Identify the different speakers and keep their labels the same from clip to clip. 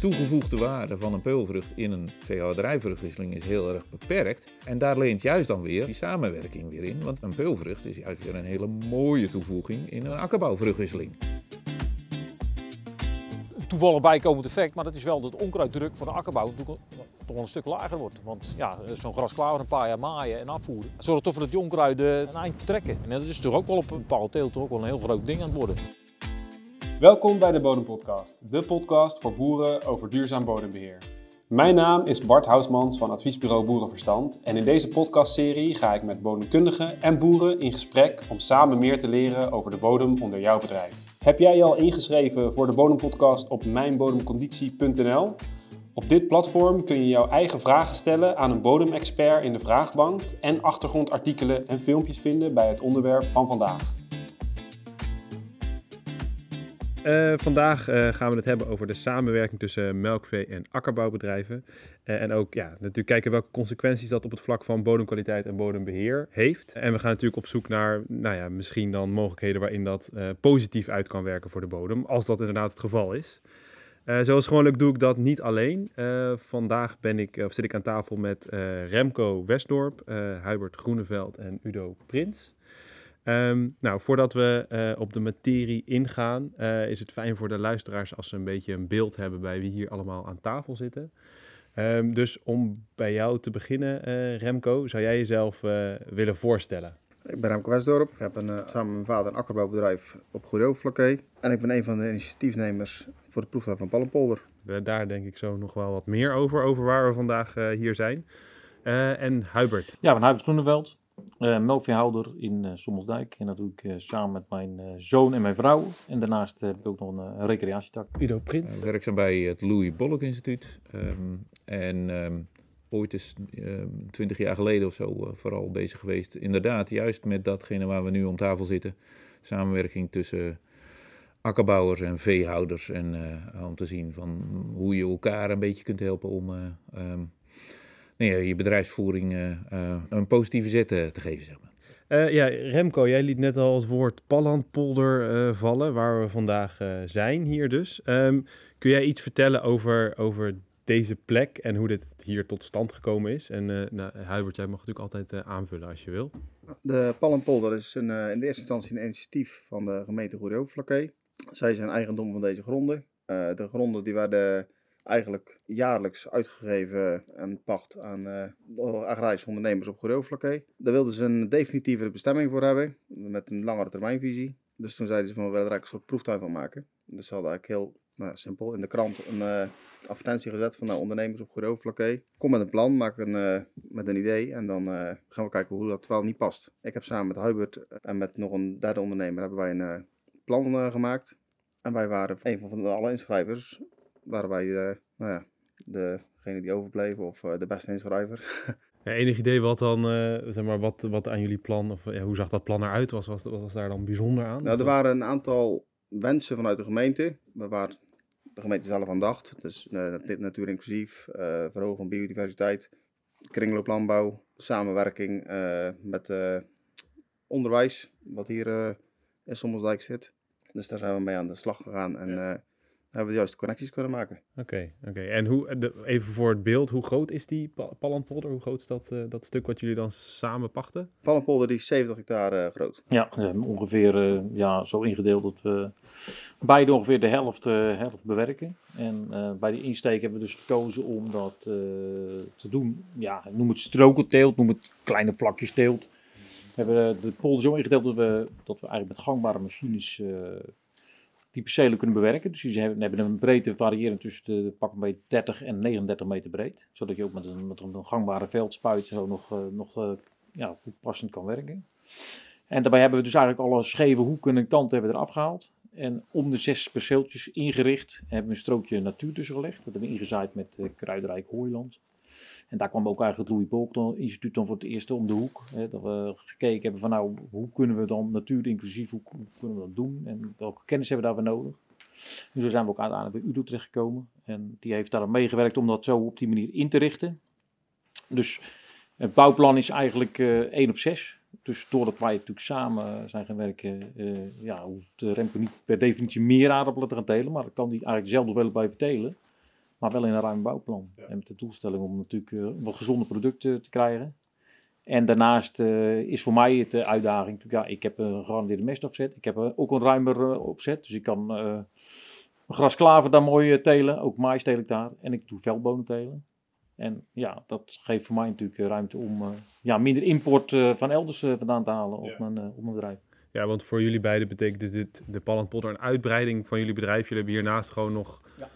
Speaker 1: de toegevoegde waarde van een peulvrucht in een veehouderijvruchtwisseling is heel erg beperkt. En daar leent juist dan weer die samenwerking weer in. Want een peulvrucht is juist weer een hele mooie toevoeging in een akkerbouwvruchtwisseling.
Speaker 2: Toevallig bijkomend effect, maar dat is wel dat de onkruiddruk van de akkerbouw toch een stuk lager wordt. Want ja, zo'n gras klaar een paar jaar maaien en afvoeren. Zorgt ervoor dat die onkruiden een eind vertrekken. En dat is toch ook wel op een bepaalde teelt ook wel een heel groot ding aan het worden.
Speaker 3: Welkom bij de Bodempodcast, de podcast voor boeren over duurzaam bodembeheer. Mijn naam is Bart Housmans van adviesbureau Boerenverstand en in deze podcastserie ga ik met bodemkundigen en boeren in gesprek om samen meer te leren over de bodem onder jouw bedrijf. Heb jij je al ingeschreven voor de Bodempodcast op mijnbodemconditie.nl? Op dit platform kun je jouw eigen vragen stellen aan een bodemexpert in de vraagbank en achtergrondartikelen en filmpjes vinden bij het onderwerp van vandaag.
Speaker 4: Uh, vandaag uh, gaan we het hebben over de samenwerking tussen melkvee- en akkerbouwbedrijven. Uh, en ook ja, natuurlijk kijken welke consequenties dat op het vlak van bodemkwaliteit en bodembeheer heeft. En we gaan natuurlijk op zoek naar nou ja, misschien dan mogelijkheden waarin dat positief uit kan werken voor de bodem, als dat inderdaad het geval is. zoals gewoonlijk doe ik dat niet alleen. vandaag ben ik, zit ik aan tafel met Remco Westdorp, Hubert Groeneveld en Udo Prins. Um, nou, voordat we uh, op de materie ingaan, uh, is het fijn voor de luisteraars als ze een beetje een beeld hebben bij wie hier allemaal aan tafel zitten. Um, dus om bij jou te beginnen, uh, Remco, zou jij jezelf willen voorstellen?
Speaker 5: Ik ben Remco Westdorp. Ik heb een, samen met mijn vader een akkerbouwbedrijf op Goerooflakkee. En ik ben een van de initiatiefnemers voor de proeftuin van Pallenpolder.
Speaker 4: Daar denk ik zo nog wel wat meer over, over waar we vandaag hier zijn. en Hubert.
Speaker 2: Ja, ik ben Hubert Groeneveld. Uh, melkveehouder in uh, Sommelsdijk. En dat doe ik uh, samen met mijn zoon en mijn vrouw. En daarnaast heb ik ook nog een recreatietak.
Speaker 4: Udo Prins.
Speaker 1: Ik werkzaam bij het Louis Bollock Instituut. Um, en um, ooit is um, twintig jaar geleden of zo vooral bezig geweest. Inderdaad, juist met datgene waar we nu om tafel zitten. Samenwerking tussen akkerbouwers en veehouders. En om te zien van hoe je elkaar een beetje kunt helpen om nee, je bedrijfsvoering uh, uh, een positieve zet uh, te geven, zeg maar.
Speaker 4: ja, Remco, jij liet net al het woord Pallandpolder vallen, waar we vandaag zijn hier dus. Um, kun jij iets vertellen over, over deze plek en hoe dit hier tot stand gekomen is? En nou, Hubert, jij mag natuurlijk altijd aanvullen als je wil.
Speaker 5: De Pallandpolder is een, in de eerste instantie een initiatief van de gemeente Goede Zij zijn eigendom van deze gronden. de gronden die werden eigenlijk jaarlijks uitgegeven en pacht aan uh, agrarische ondernemers op Goerooflakkee. Daar wilden ze een definitieve bestemming voor hebben, met een langere termijnvisie. Dus toen zeiden ze van we willen er eigenlijk een soort proeftuin van maken. Dus ze hadden eigenlijk heel nou, simpel in de krant een uh, advertentie gezet van nou, ondernemers op Goerooflakkee. Kom met een plan, maak een, met een idee en dan gaan we kijken hoe dat wel niet past. Ik heb samen met Hubert en met nog een derde ondernemer hebben wij een plan gemaakt. En wij waren een van de alle inschrijvers waren wij uh, nou ja, degene die overbleven of uh, de beste inschrijver.
Speaker 4: Ja, enig idee wat dan, uh, zeg maar, wat, wat aan jullie plan, of ja, hoe zag dat plan eruit? Was, was, was daar dan bijzonder aan?
Speaker 5: Nou, er waren een aantal wensen vanuit de gemeente, waar de gemeente zelf aan dacht. Dus dit natuur inclusief, verhogen van biodiversiteit, kringlooplandbouw, samenwerking met onderwijs, wat hier in Sommelsdijk zit. Dus daar zijn we mee aan de slag gegaan en ja hebben we de juiste connecties kunnen maken.
Speaker 4: Oké, oké. en hoe, even voor het beeld, hoe groot is die Pallandpolder? Hoe groot is dat, uh, dat stuk wat jullie dan samen pachten?
Speaker 5: Pallandpolder die is 70 hectare uh, groot.
Speaker 2: Ja, ongeveer uh, ja, zo ingedeeld dat we beide ongeveer de helft, helft bewerken. En bij die insteek hebben we dus gekozen om dat te doen. Ja, noem het strokenteelt, noem het kleine vlakjes teelt. We hebben de polder zo ingedeeld dat we, dat we eigenlijk met gangbare machines die percelen kunnen bewerken. Dus ze hebben, een breedte variërend tussen de pak bij 30 en 39 meter breed. Zodat je ook met een, met een gangbare veldspuit zo nog, uh, nog uh, ja, passend kan werken. En daarbij hebben we dus eigenlijk alle scheve hoeken en kanten hebben eraf gehaald. En om de zes perceeltjes ingericht hebben we een strookje natuur tussen gelegd. Dat hebben we ingezaaid met uh, kruidrijk hooiland. En daar kwam ook eigenlijk het Louis Bolton instituut dan voor het eerst om de hoek. Hè, dat we gekeken hebben van nou, hoe kunnen we dan natuur inclusief, hoe, kunnen we dat doen en welke kennis hebben we daarvoor nodig. En zo zijn we ook uiteindelijk bij UDO terechtgekomen. En die heeft daar meegewerkt om dat zo op die manier in te richten. Dus het bouwplan is eigenlijk uh, eh, 1 op 6. Dus doordat wij natuurlijk samen zijn gaan werken, uh, ja, hoeft Remco niet per definitie meer aardappelen te gaan telen. Maar dan kan hij eigenlijk zelf nog wel blijven telen. Maar wel in een ruim bouwplan. En met de doelstelling om natuurlijk uh, wat gezonde producten te krijgen. En daarnaast uh, is voor mij het de uitdaging, ja, ik heb een gegarandeerde mestopzet. Ik heb ook een ruimer opzet, dus ik kan grasklaver daar mooi telen. Ook mais tel ik daar. En ik doe veldbonen telen. En ja, dat geeft voor mij natuurlijk ruimte om ja, minder import van elders vandaan te halen op, mijn, op mijn bedrijf.
Speaker 4: Ja, want voor jullie beiden betekent dit de Pallandpotter een uitbreiding van jullie bedrijf. Jullie hebben hiernaast gewoon nog ja.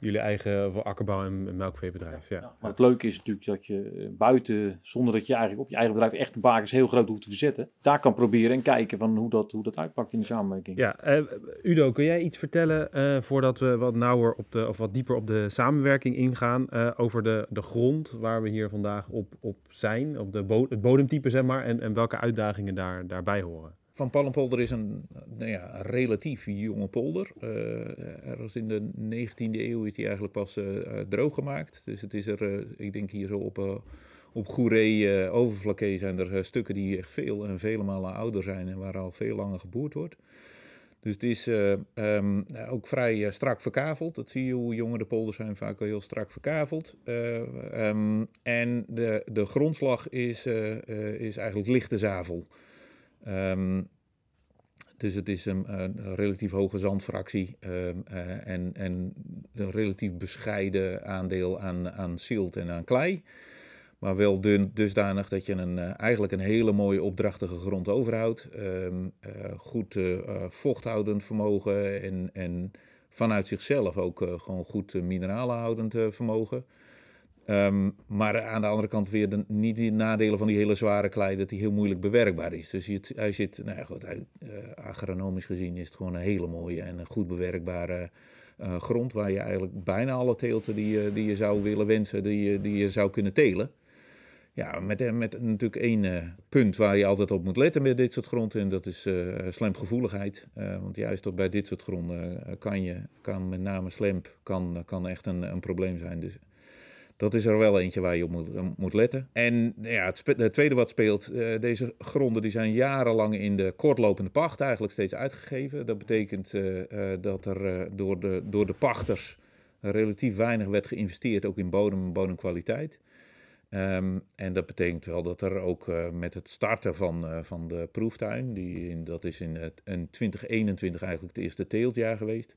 Speaker 4: Jullie eigen akkerbouw- en melkveebedrijf. Ja. ja.
Speaker 2: maar het leuke is natuurlijk dat je eh, buiten, zonder dat je eigenlijk op je eigen bedrijf echt de bakens heel groot hoeft te verzetten, daar kan proberen en kijken van hoe dat, hoe dat uitpakt in de samenwerking.
Speaker 4: Ja, uh, Udo, kun jij iets vertellen uh, voordat we wat nauwer op de, of wat dieper op de samenwerking ingaan over de, de grond waar we hier vandaag op, op zijn, op de bo het bodemtype zeg maar, en, en welke uitdagingen daar, daarbij horen?
Speaker 1: Van Pallenpolder is een, nou ja, relatief jonge polder. Uh, ergens in de 19e eeuw is die eigenlijk pas uh, droog gemaakt. Dus het is er, ik denk hier zo op, op Goeree, Overflakkee zijn er stukken die echt veel en vele malen ouder zijn en waar al veel langer geboerd wordt. Dus het is um, ook vrij strak verkaveld. Dat zie je hoe jonger de polders zijn, vaak wel heel strak verkaveld. Um, en de, de grondslag is, is eigenlijk lichte zavel. Um, dus het is een, relatief hoge zandfractie um, uh, en, en een relatief bescheiden aandeel aan, aan silt en aan klei. Maar wel dun, dusdanig dat je een, uh, eigenlijk een hele mooie opdrachtige grond overhoudt. Um, uh, goed vochthoudend vermogen en, en vanuit zichzelf ook gewoon goed mineralenhoudend vermogen. Um, maar aan de andere kant weer de, niet die nadelen van die hele zware klei, dat die heel moeilijk bewerkbaar is. Dus hij zit, nou goed, hij, uh, agronomisch gezien is het gewoon een hele mooie en goed bewerkbare uh, grond, waar je eigenlijk bijna alle teelten die, die je zou willen wensen, die, die je zou kunnen telen. Ja, met, met natuurlijk één punt waar je altijd op moet letten met dit soort gronden, en dat is slemgevoeligheid. want juist op bij dit soort gronden kan, je, kan met name slemp kan, kan echt een, een probleem zijn. Dus dat is er wel eentje waar je op moet, eh, moet letten. En ja, het, tweede wat speelt, uh, deze gronden die zijn jarenlang in de kortlopende pacht eigenlijk steeds uitgegeven. Dat betekent uh, dat er door, de, door de pachters relatief weinig werd geïnvesteerd, ook in bodem en bodemkwaliteit. Um, en dat betekent wel dat er ook met het starten van, van de proeftuin, die in, dat is in, het, in 2021 eigenlijk het eerste teeltjaar geweest,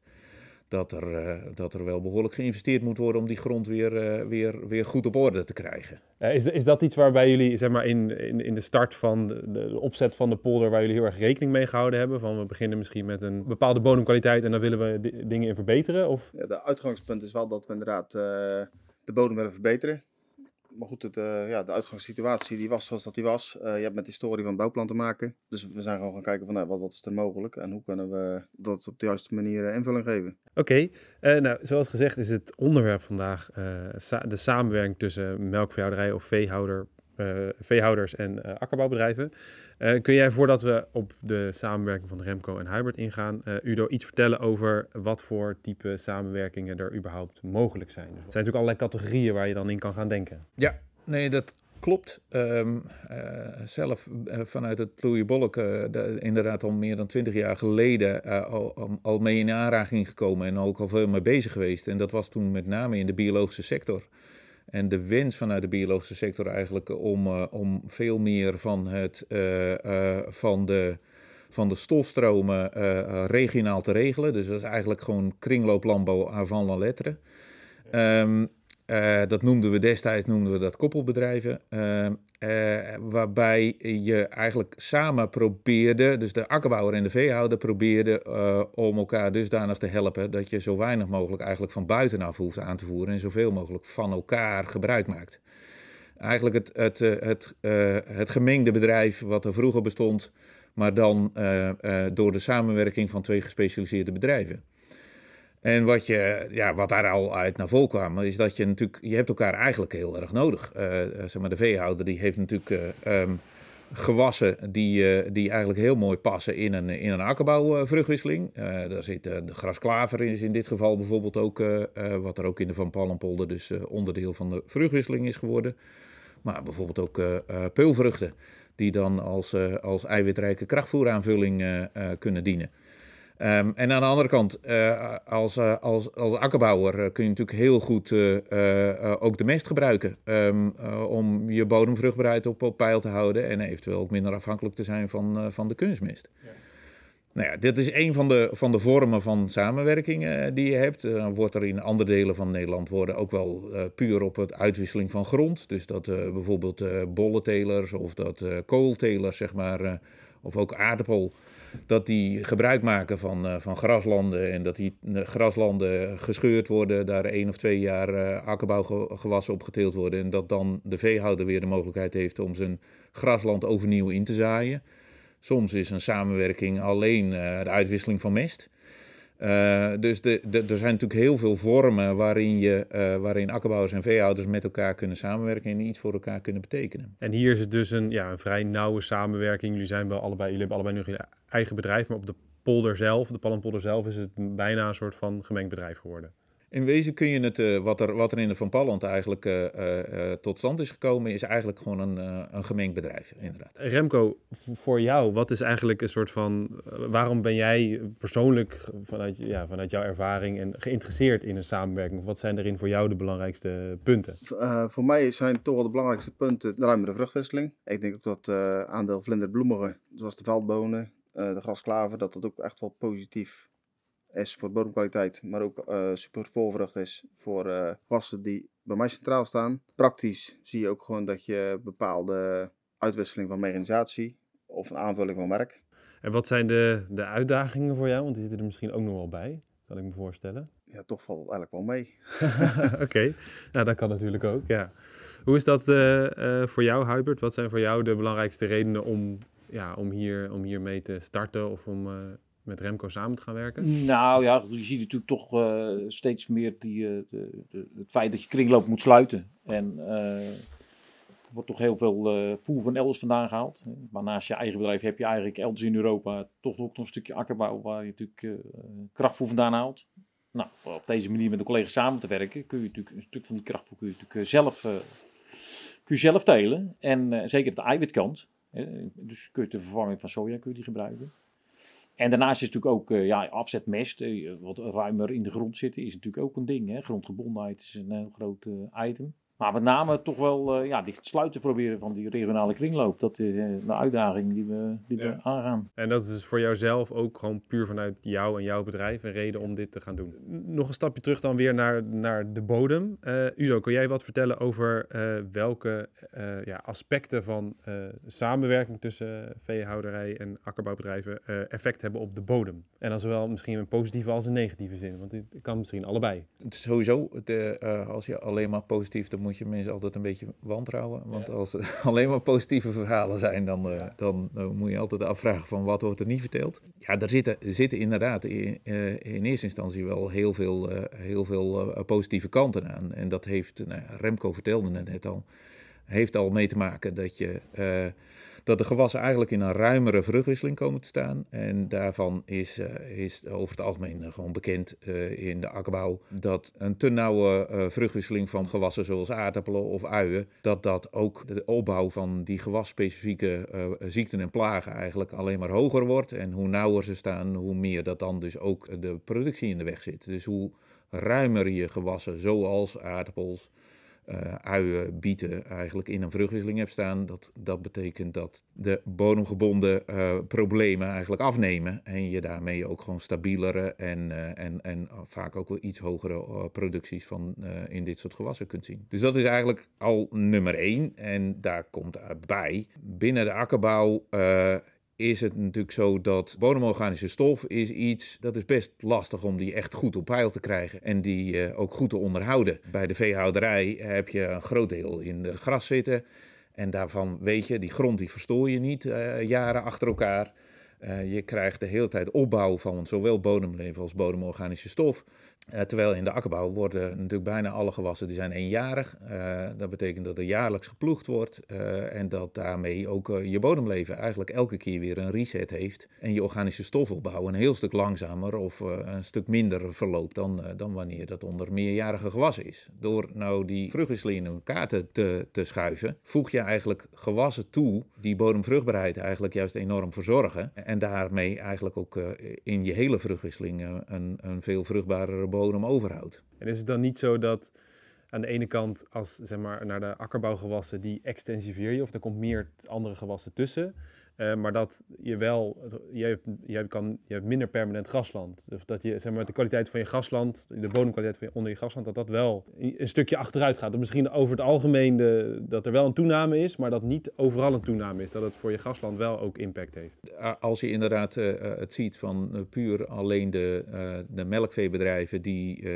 Speaker 1: dat er, uh, dat er wel behoorlijk geïnvesteerd moet worden om die grond weer, uh, weer, weer goed op orde te krijgen.
Speaker 4: Uh, is, is dat iets waarbij jullie zeg maar, in, in, in de start van de, de, opzet van de polder, waar jullie heel erg rekening mee gehouden hebben? Van we beginnen misschien met een bepaalde bodemkwaliteit en dan willen we dingen in verbeteren? Of?
Speaker 5: Ja, de uitgangspunt is wel dat we inderdaad de bodem willen verbeteren maar goed, het, uh, ja, de uitgangssituatie die was zoals dat die was. Uh, je hebt met de historie van het bouwplan te maken. Dus we zijn gewoon gaan kijken van nou, wat, wat is er mogelijk en hoe kunnen we dat op de juiste manier uh, invulling geven.
Speaker 4: Oké, nou zoals gezegd is het onderwerp vandaag de samenwerking tussen melkveehouderij of veehouder, veehouders en akkerbouwbedrijven. Uh, kun jij voordat we op de samenwerking van Remco en Hybrid ingaan, Udo, iets vertellen over wat voor type samenwerkingen er überhaupt mogelijk zijn? Dus er zijn natuurlijk allerlei categorieën waar je dan in kan gaan denken.
Speaker 1: Ja, nee, dat klopt. Uh, zelf vanuit het Louis Bolk, inderdaad al meer dan twintig jaar geleden, al mee in aanraking gekomen en ook al veel mee bezig geweest. En dat was toen met name in de biologische sector. En de wens vanuit de biologische sector eigenlijk om, uh, om veel meer van, het, uh, van, de, van de stofstromen regionaal te regelen. Dus dat is eigenlijk gewoon kringlooplandbouw avant la lettre. Um, uh, dat noemden we destijds noemden we dat koppelbedrijven. Uh, uh, waarbij je eigenlijk samen probeerde, dus de akkerbouwer en de veehouder probeerden om elkaar dusdanig te helpen dat je zo weinig mogelijk eigenlijk van buitenaf hoeft aan te voeren en zoveel mogelijk van elkaar gebruik maakt. Eigenlijk het, het, het, het gemengde bedrijf wat er vroeger bestond, maar dan door de samenwerking van twee gespecialiseerde bedrijven. En wat, je, ja, wat daar al uit naar voren kwam, is dat je natuurlijk, je hebt elkaar eigenlijk heel erg nodig. Uh, zeg maar, de veehouder die heeft natuurlijk uh, um, gewassen die, die eigenlijk heel mooi passen in een, in een akkerbouwvruchtwisseling. daar zit de grasklaver is in dit geval bijvoorbeeld ook, wat er ook in de Van Pallenpolder dus onderdeel van de vruchtwisseling is geworden. Maar bijvoorbeeld ook peulvruchten, die dan als, als eiwitrijke krachtvoeraanvulling kunnen dienen. Ehm, en aan de andere kant, eh, als, uh, als, als akkerbouwer uh, kun je natuurlijk heel goed ook de mest gebruiken. Um, om je bodemvruchtbaarheid op, op peil te houden en eventueel ook minder afhankelijk te zijn van, van de kunstmest. Ja. Nou ja, dit is een van de, van de vormen van samenwerking die je hebt. Dan wordt er in andere delen van Nederland worden ook wel puur op het uitwisseling van grond. Dus dat bijvoorbeeld bollentelers of dat kooltelers, zeg maar, of ook aardappel dat die gebruik maken van, uh, van graslanden en dat die uh, graslanden gescheurd worden, daar één of twee jaar uh, akkerbouwgewassen op geteeld worden en dat dan de veehouder weer de mogelijkheid heeft om zijn grasland overnieuw in te zaaien. Soms is een samenwerking alleen de uitwisseling van mest. Dus de, de, er zijn natuurlijk heel veel vormen waarin, je, waarin akkerbouwers en veehouders met elkaar kunnen samenwerken en iets voor elkaar kunnen betekenen.
Speaker 4: En hier is het dus een, ja, een vrij nauwe samenwerking. Jullie, zijn wel allebei, jullie hebben allebei nu eigen bedrijf, maar op de polder zelf, de Palmpolder zelf, is het bijna een soort van gemengd bedrijf geworden.
Speaker 1: In wezen kun je het, uh, wat, er, wat er in de Van Palland eigenlijk uh, uh, tot stand is gekomen, is eigenlijk gewoon een, een gemengd bedrijf, inderdaad.
Speaker 4: Remco, voor jou, wat is eigenlijk een soort van, waarom ben jij persoonlijk vanuit, ja, vanuit jouw ervaring en geïnteresseerd in een samenwerking? Wat zijn erin voor jou de belangrijkste punten?
Speaker 5: voor mij zijn toch wel de belangrijkste punten de ruimere vruchtwisseling. Ik denk ook dat aandeel vlinderbloemigen, zoals de veldbonen, de grasklaver, dat dat ook echt wel positief is voor bodemkwaliteit, maar ook uh, super volvrucht is voor uh, gewassen die bij mij centraal staan. Praktisch zie je ook gewoon dat je bepaalde uitwisseling van mechanisatie of een aanvulling van werk.
Speaker 4: En wat zijn de, de uitdagingen voor jou? Want die zitten er misschien ook nog wel bij, kan ik me voorstellen.
Speaker 5: Ja, toch valt eigenlijk wel mee.
Speaker 4: Oké, okay. nou dat kan natuurlijk ook, ja. Hoe is dat uh, voor jou, Hubert? Wat zijn voor jou de belangrijkste redenen om, ja, om, hier, om hier mee te starten of om met Remco samen te gaan werken?
Speaker 2: Nou ja, je ziet natuurlijk toch uh, steeds meer die, uh, de, de, het feit dat je kringloop moet sluiten. En er wordt toch heel veel voer van elders vandaan gehaald. Maar naast je eigen bedrijf heb je eigenlijk elders in Europa toch ook nog een stukje akkerbouw waar je natuurlijk krachtvoer vandaan haalt. Nou, op deze manier met de collega's samen te werken kun je natuurlijk een stuk van die krachtvoer kun je natuurlijk zelf, kun je zelf telen. En zeker op de eiwitkant. Dus kun je de vervanging van soja kun je die gebruiken. En daarnaast is natuurlijk ook uh, ja, afzetmest, uh, wat ruimer in de grond zitten, is natuurlijk ook een ding. Hè? Grondgebondenheid is een heel groot uh, item. Maar met name toch wel uh, ja, dicht sluiten proberen van die regionale kringloop. Dat is uh, de uitdaging die we, die ja. we aangaan.
Speaker 4: En dat is dus voor jouzelf ook gewoon puur vanuit jou en jouw bedrijf een reden om dit te gaan doen. Nog een stapje terug dan weer naar, naar de bodem. Uh, Udo, kun jij wat vertellen over welke ja, aspecten van samenwerking tussen veehouderij en akkerbouwbedrijven effect hebben op de bodem? En dan zowel misschien een positieve als een negatieve zin, want dit kan misschien allebei.
Speaker 1: Sowieso, de, als je alleen maar positief de moet je mensen altijd een beetje wantrouwen. Want als er alleen maar positieve verhalen zijn, dan, uh, dan uh, moet je altijd afvragen van wat wordt er niet verteld. Ja, daar zitten, zitten inderdaad in, uh, in eerste instantie wel heel veel, heel veel positieve kanten aan. En dat heeft, nou, Remco vertelde net al, heeft al mee te maken dat je dat de gewassen eigenlijk in een ruimere vruchtwisseling komen te staan. En daarvan is, uh, is over het algemeen gewoon bekend uh, in de akkerbouw dat een te nauwe vruchtwisseling van gewassen zoals aardappelen of uien, dat dat ook de opbouw van die gewasspecifieke ziekten en plagen eigenlijk alleen maar hoger wordt. En hoe nauwer ze staan, hoe meer dat dan dus ook de productie in de weg zit. Dus hoe ruimer je gewassen, zoals aardappels, uh, uien, bieten eigenlijk in een vruchtwisseling hebt staan. Dat, dat betekent dat de bodemgebonden uh, problemen eigenlijk afnemen. En je daarmee ook gewoon stabielere en, uh, en, en vaak ook wel iets hogere producties van in dit soort gewassen kunt zien. Dus dat is eigenlijk al nummer één. En daar komt bij, binnen de akkerbouw is het natuurlijk zo dat bodemorganische stof is iets dat is best lastig om die echt goed op peil te krijgen en die uh, ook goed te onderhouden. Bij de veehouderij heb je een groot deel in de gras zitten en daarvan weet je, die grond die verstoor je niet uh, jaren achter elkaar. Uh, je krijgt de hele tijd opbouw van zowel bodemleven als bodemorganische stof. Uh, terwijl in de akkerbouw worden natuurlijk bijna alle gewassen die zijn eenjarig. Uh, dat betekent dat er jaarlijks geploegd wordt en dat daarmee ook je bodemleven eigenlijk elke keer weer een reset heeft. En je organische stofopbouw een heel stuk langzamer of een stuk minder verloopt dan, dan wanneer dat onder meerjarige gewassen is. Door nou die vruchtwisseling in elkaar te, te, te schuiven, voeg je eigenlijk gewassen toe die bodemvruchtbaarheid eigenlijk juist enorm verzorgen. en daarmee eigenlijk ook in je hele vruchtwisseling een, een veel vruchtbarere overhoudt.
Speaker 4: En is het dan niet zo dat aan de ene kant als zeg maar, naar de akkerbouwgewassen, die extensiveer je, of er komt meer andere gewassen tussen. Uh, maar dat je wel, je hebt, je, kan, je hebt minder permanent grasland. Dus dat je, zeg maar, de kwaliteit van je grasland, de bodemkwaliteit van je, onder je grasland, dat dat wel een stukje achteruit gaat. Dat misschien over het algemeen de, dat er wel een toename is, maar dat niet overal een toename is. Dat het voor je grasland wel ook impact heeft.
Speaker 1: Als je inderdaad uh, het ziet van puur alleen de, de melkveebedrijven die,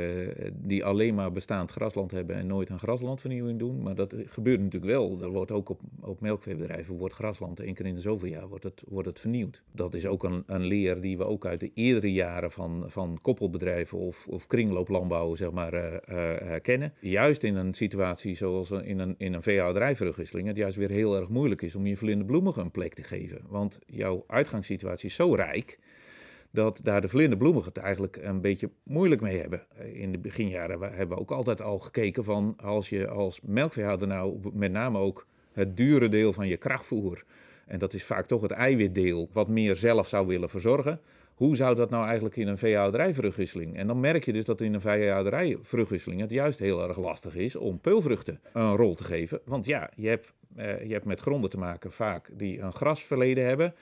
Speaker 1: die alleen maar bestaand grasland hebben en nooit aan graslandvernieuwing doen. Maar dat gebeurt natuurlijk wel. Er wordt ook op, op melkveebedrijven wordt grasland één keer in de zoveel wordt het, wordt het vernieuwd. Dat is ook een, een leer die we ook uit de eerdere jaren van, van koppelbedrijven of, of kringlooplandbouw zeg maar, uh, herkennen. Juist in een situatie zoals in een, in een het juist weer heel erg moeilijk is om je vlindebloemigen een plek te geven. Want jouw uitgangssituatie is zo rijk dat daar de vlindebloemigen het eigenlijk een beetje moeilijk mee hebben. In de beginjaren hebben we ook altijd al gekeken van als je als melkveehouder nou met name ook het dure deel van je krachtvoer en dat is vaak toch het eiwitdeel wat meer zelf zou willen verzorgen. Hoe zou dat nou eigenlijk in een veehouderijvruchtwisseling? En dan merk je dus dat in een veehouderijvruchtwisseling het juist heel erg lastig is om peulvruchten een rol te geven. Want ja, je hebt, eh, je hebt met gronden te maken vaak die een grasverleden hebben.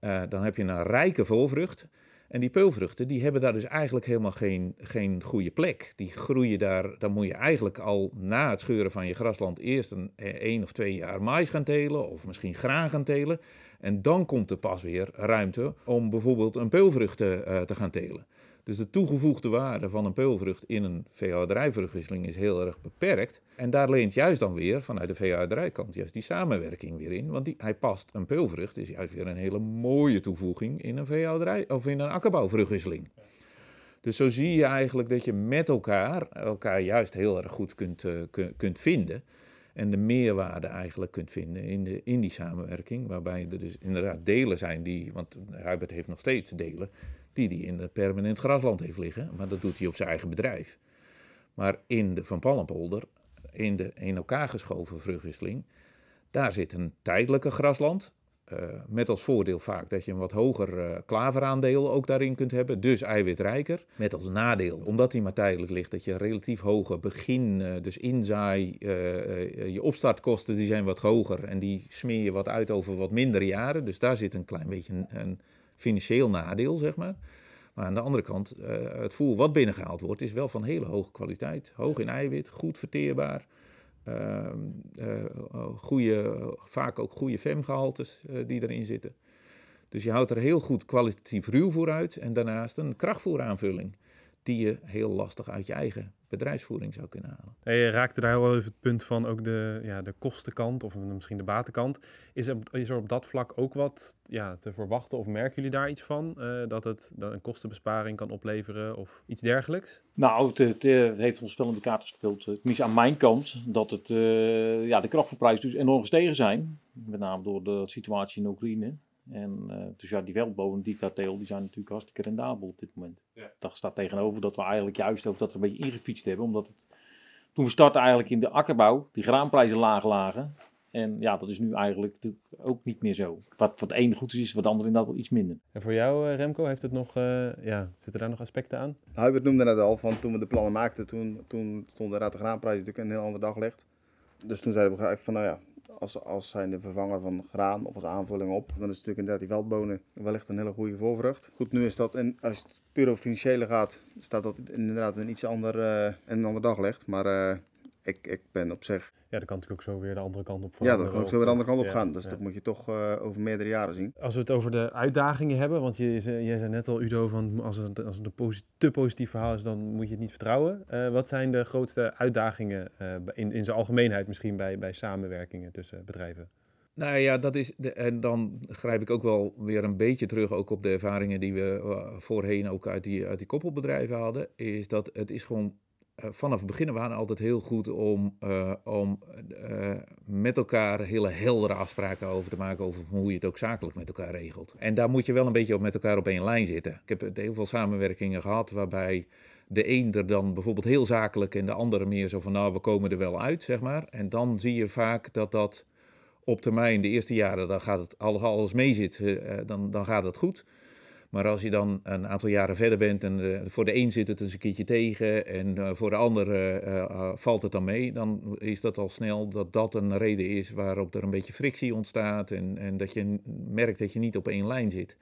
Speaker 1: Uh, dan heb je een rijke volvrucht. En die peulvruchten die hebben daar dus eigenlijk helemaal geen, geen goede plek. Die groeien daar, dan moet je eigenlijk al na het scheuren van je grasland eerst een eh, één of twee jaar mais gaan telen of misschien graan gaan telen. En dan komt er pas weer ruimte om bijvoorbeeld een peulvrucht uh, te gaan telen. Dus de toegevoegde waarde van een peulvrucht in een veehouderijvruchtwisseling is heel erg beperkt. En daar leent juist dan weer vanuit de veehouderijkant juist die samenwerking weer in. Want die, hij past, een peulvrucht is juist weer een hele mooie toevoeging in een veehouderij of in een akkerbouwvruchtwisseling. Dus zo zie je eigenlijk dat je met elkaar elkaar juist heel erg goed kunt, uh, kunt vinden. En de meerwaarde eigenlijk kunt vinden in, de, in die samenwerking. Waarbij er dus inderdaad delen zijn die, want Hubert heeft nog steeds delen die hij in het permanent grasland heeft liggen. Maar dat doet hij op zijn eigen bedrijf. Maar in de Van Pallenpolder, in de in elkaar geschoven vruchtwisseling, daar zit een tijdelijke grasland. Uh, met als voordeel vaak dat je een wat hoger uh, klaveraandeel ook daarin kunt hebben, dus eiwitrijker. Met als nadeel, omdat die maar tijdelijk ligt, dat je een relatief hoge begin, uh, dus inzaai, je opstartkosten die zijn wat hoger en die smeer je wat uit over wat mindere jaren. Dus daar zit een klein beetje een, een financieel nadeel, zeg maar. Maar aan de andere kant, uh, het voer wat binnengehaald wordt, is wel van hele hoge kwaliteit. Hoog in eiwit, goed verteerbaar. Uh, uh, goede, vaak ook goede femgehaltes die erin zitten. Dus je houdt er heel goed kwalitatief ruwvoer uit. En daarnaast een krachtvoeraanvulling die je heel lastig uit je eigen bedrijfsvoering zou kunnen halen.
Speaker 4: En je raakte daar wel even het punt van ook de, ja, de kostenkant of misschien de batenkant. Is er, is er op dat vlak ook wat ja, te verwachten of merken jullie daar iets van? Uh, dat het dat een kostenbesparing kan opleveren of iets dergelijks?
Speaker 2: Nou, het, het, het heeft ons wel in de kaart gespeeld. Tenminste aan mijn kant dat het, uh, ja, de krachtverprijzen dus enorm gestegen zijn. Met name door de situatie in Oekraïne. En uh, dus ja, die veldbomen die ik daar teel, die zijn natuurlijk hartstikke rendabel op dit moment. Ja. Dat staat tegenover dat we eigenlijk juist over dat er een beetje ingefietst hebben. Omdat het, toen we startten eigenlijk in de akkerbouw, die graanprijzen laag lagen. En ja, dat is nu eigenlijk natuurlijk ook niet meer zo. Wat, wat het ene goed is, is wat het andere inderdaad wel iets minder.
Speaker 4: En voor jou, uh, Remco, heeft het nog, uh, ja, zitten daar nog aspecten aan?
Speaker 5: Hubert noemde net al, van toen we de plannen maakten, toen, toen stonden de graanprijzen natuurlijk een heel ander daglicht. Dus toen zeiden we van, nou ja, als, als zijn de vervanger van graan of als aanvulling op. Dan is het natuurlijk inderdaad die veldbonen wellicht een hele goede voorvrucht. Goed, nu is dat, en als het puur op financiële gaat, staat dat inderdaad een iets ander, uh, een ander daglicht. Maar uh, ik, ik ben op zich
Speaker 4: ja, dan kan natuurlijk ook zo weer de andere kant op.
Speaker 5: Ja, dat kan ook zo weer de andere kant op gaan. Dus ja. dat moet je toch uh, over meerdere jaren zien.
Speaker 4: Als we het over de uitdagingen hebben, want je, jij zei net al, Udo, van als het, als het een posit te positief verhaal is, dan moet je het niet vertrouwen. Uh, wat zijn de grootste uitdagingen uh, in, in zijn algemeenheid misschien bij, bij samenwerkingen tussen bedrijven?
Speaker 1: Nou ja, dat is de, en dan grijp ik ook wel weer een beetje terug ook op de ervaringen die we voorheen ook uit die, uit die koppelbedrijven hadden. Is dat het is gewoon vanaf het begin waren altijd heel goed om, uh, om uh, met elkaar hele heldere afspraken over te maken over hoe je het ook zakelijk met elkaar regelt. En daar moet je wel een beetje op met elkaar op één lijn zitten. Ik heb heel veel samenwerkingen gehad waarbij de een er dan bijvoorbeeld heel zakelijk en de andere meer zo van nou we komen er wel uit, zeg maar. En dan zie je vaak dat dat op termijn, de eerste jaren, dan gaat het, alles, alles mee zit, eh, dan, dan gaat het goed. Maar als je dan een aantal jaren verder bent en eh, voor de een zit het eens een keertje tegen en eh, voor de ander eh, valt het dan mee, dan is dat al snel dat dat een reden is waarop er een beetje frictie ontstaat en, en dat je merkt dat je niet op één lijn zit.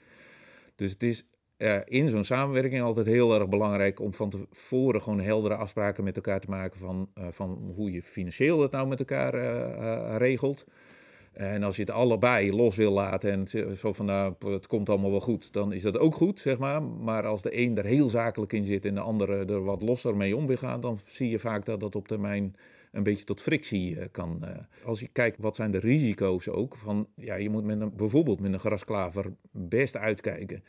Speaker 1: Dus het is in zo'n samenwerking altijd heel erg belangrijk om van tevoren gewoon heldere afspraken met elkaar te maken van, van hoe je financieel het nou met elkaar regelt. En als je het allebei los wil laten en zo van nou, het komt allemaal wel goed, dan is dat ook goed, zeg maar. Maar als de een er heel zakelijk in zit en de andere er wat losser mee om wil gaan, dan zie je vaak dat dat op termijn een beetje tot frictie eh, kan. eh. Als je kijkt wat zijn de risico's ook, van ja, je moet met een, bijvoorbeeld met een grasklaver best uitkijken.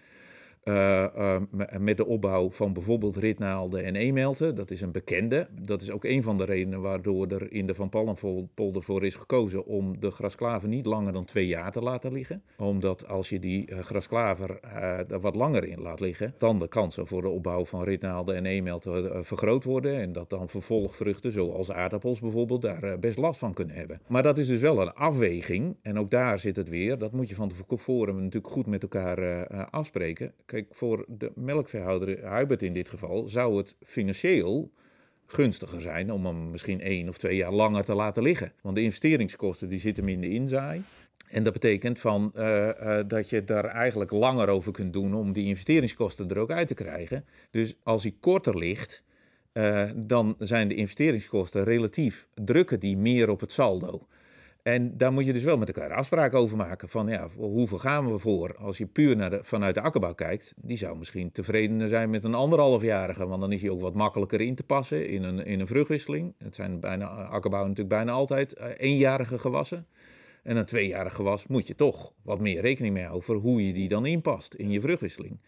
Speaker 1: Eh, met de opbouw van bijvoorbeeld ritnaalden en e-melten. Dat is een bekende. Dat is ook een van de redenen waardoor er in de Van Pallenpolder voor is gekozen om de grasklaver niet langer dan twee jaar te laten liggen. Omdat als je die eh, grasklaver eh, er wat langer in laat liggen, dan de kansen voor de opbouw van ritnaalden en e-melten eh, vergroot worden. En dat dan vervolgvruchten, zoals aardappels bijvoorbeeld, daar eh, best last van kunnen hebben. Maar dat is dus wel een afweging. En ook daar zit het weer. Dat moet je van tevoren natuurlijk goed met elkaar eh, eh, afspreken. Kijk, voor de melkveehouder, Hubert in dit geval, zou het financieel gunstiger zijn om hem misschien één of twee jaar langer te laten liggen. Want de investeringskosten die zitten hem in de inzaai. En dat betekent van, eh, eh, dat je daar eigenlijk langer over kunt doen om die investeringskosten er ook uit te krijgen. Dus als hij korter ligt, eh, dan zijn de investeringskosten relatief drukken die meer op het saldo. En daar moet je dus wel met elkaar afspraken over maken. Van ja, hoeveel gaan we voor? Als je puur naar de, vanuit de akkerbouw kijkt, die zou misschien tevredener zijn met een anderhalfjarige. Want dan is hij ook wat makkelijker in te passen in een, in een vruchtwisseling. Het zijn bijna, akkerbouw natuurlijk bijna altijd eh, eenjarige gewassen. En een tweejarig gewas moet je toch wat meer rekening mee houden voor hoe je die dan inpast in je vruchtwisseling.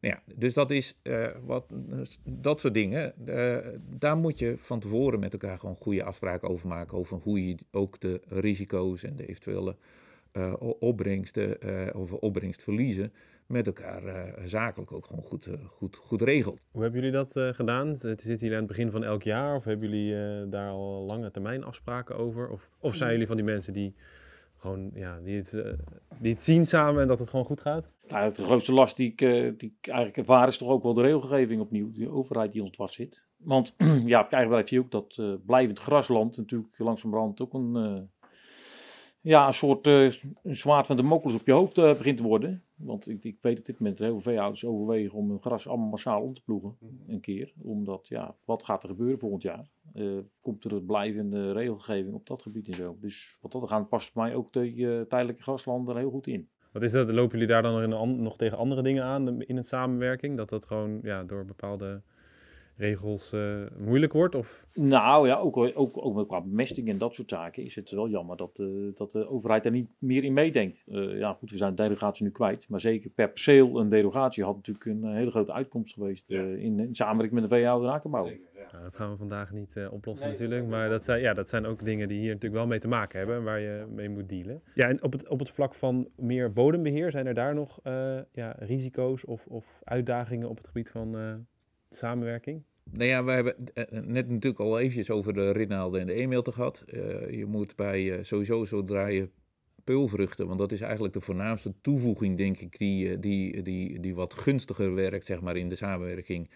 Speaker 1: Nou ja, dus dat is eh, wat, dat soort dingen. eh, daar moet je van tevoren met elkaar gewoon goede afspraken over maken. Over hoe je ook de risico's en de eventuele eh, opbrengsten of opbrengstverliezen met elkaar zakelijk ook gewoon goed, goed, goed regelt.
Speaker 4: Hoe hebben jullie dat gedaan? Zitten jullie aan het begin van elk jaar? Of hebben jullie daar al lange termijn afspraken over? Of, of zijn jullie van die mensen die gewoon ja, die het, eh, die zien samen en dat het gewoon goed gaat?
Speaker 2: Nou, de grootste last die ik, eh, die eigenlijk ervaar is toch ook wel de regelgeving opnieuw. De overheid die ons dwars zit. Want ja, op je eigen je ook dat eh, blijvend grasland natuurlijk langzamerhand ook een, ja, een soort eh, een zwaard van de mokkels op je hoofd eh, begint te worden. Want ik, ik weet op dit moment dat heel veel veehouders overwegen om hun gras allemaal massaal om te ploegen. Een keer. Omdat, ja, wat gaat er gebeuren volgend jaar? Eh, komt er een blijvende regelgeving op dat gebied en zo. Dus wat dat gaat, past mij ook de tijdelijke graslanden heel goed in.
Speaker 4: Wat is dat? Lopen jullie daar dan nog in een nog tegen andere dingen aan in het samenwerking? Dat dat gewoon ja, door bepaalde regels eh, moeilijk wordt? Of
Speaker 2: Nou ja, ook, ook, ook met qua bemesting en dat soort zaken is het wel jammer dat, eh, dat de overheid daar niet meer in meedenkt. Eh, ja, goed, we zijn de derogatie nu kwijt. Maar zeker per perceel een derogatie had natuurlijk een hele grote uitkomst geweest eh, in, in samenwerking met de veehouder en akkerbouw.
Speaker 4: Nou, dat gaan we vandaag niet eh, oplossen natuurlijk. Maar dat zijn, ja, dat zijn ook dingen die hier natuurlijk wel mee te maken hebben. en Waar je mee moet dealen. Ja, en op het, op het vlak van meer bodembeheer. Zijn er daar nog eh, ja, risico's of, of uitdagingen op het gebied van eh, samenwerking?
Speaker 1: Nou ja, we hebben eh, net natuurlijk al eventjes over de ritnaalden en de e-mailten gehad. Eh, je moet bij eh, sowieso zodra je peulvruchten, want dat is eigenlijk de voornaamste toevoeging, denk ik, die, eh, die, die, die wat gunstiger werkt, zeg maar, in de samenwerking.